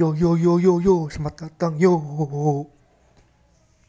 哟哟哟哟哟什么当当哟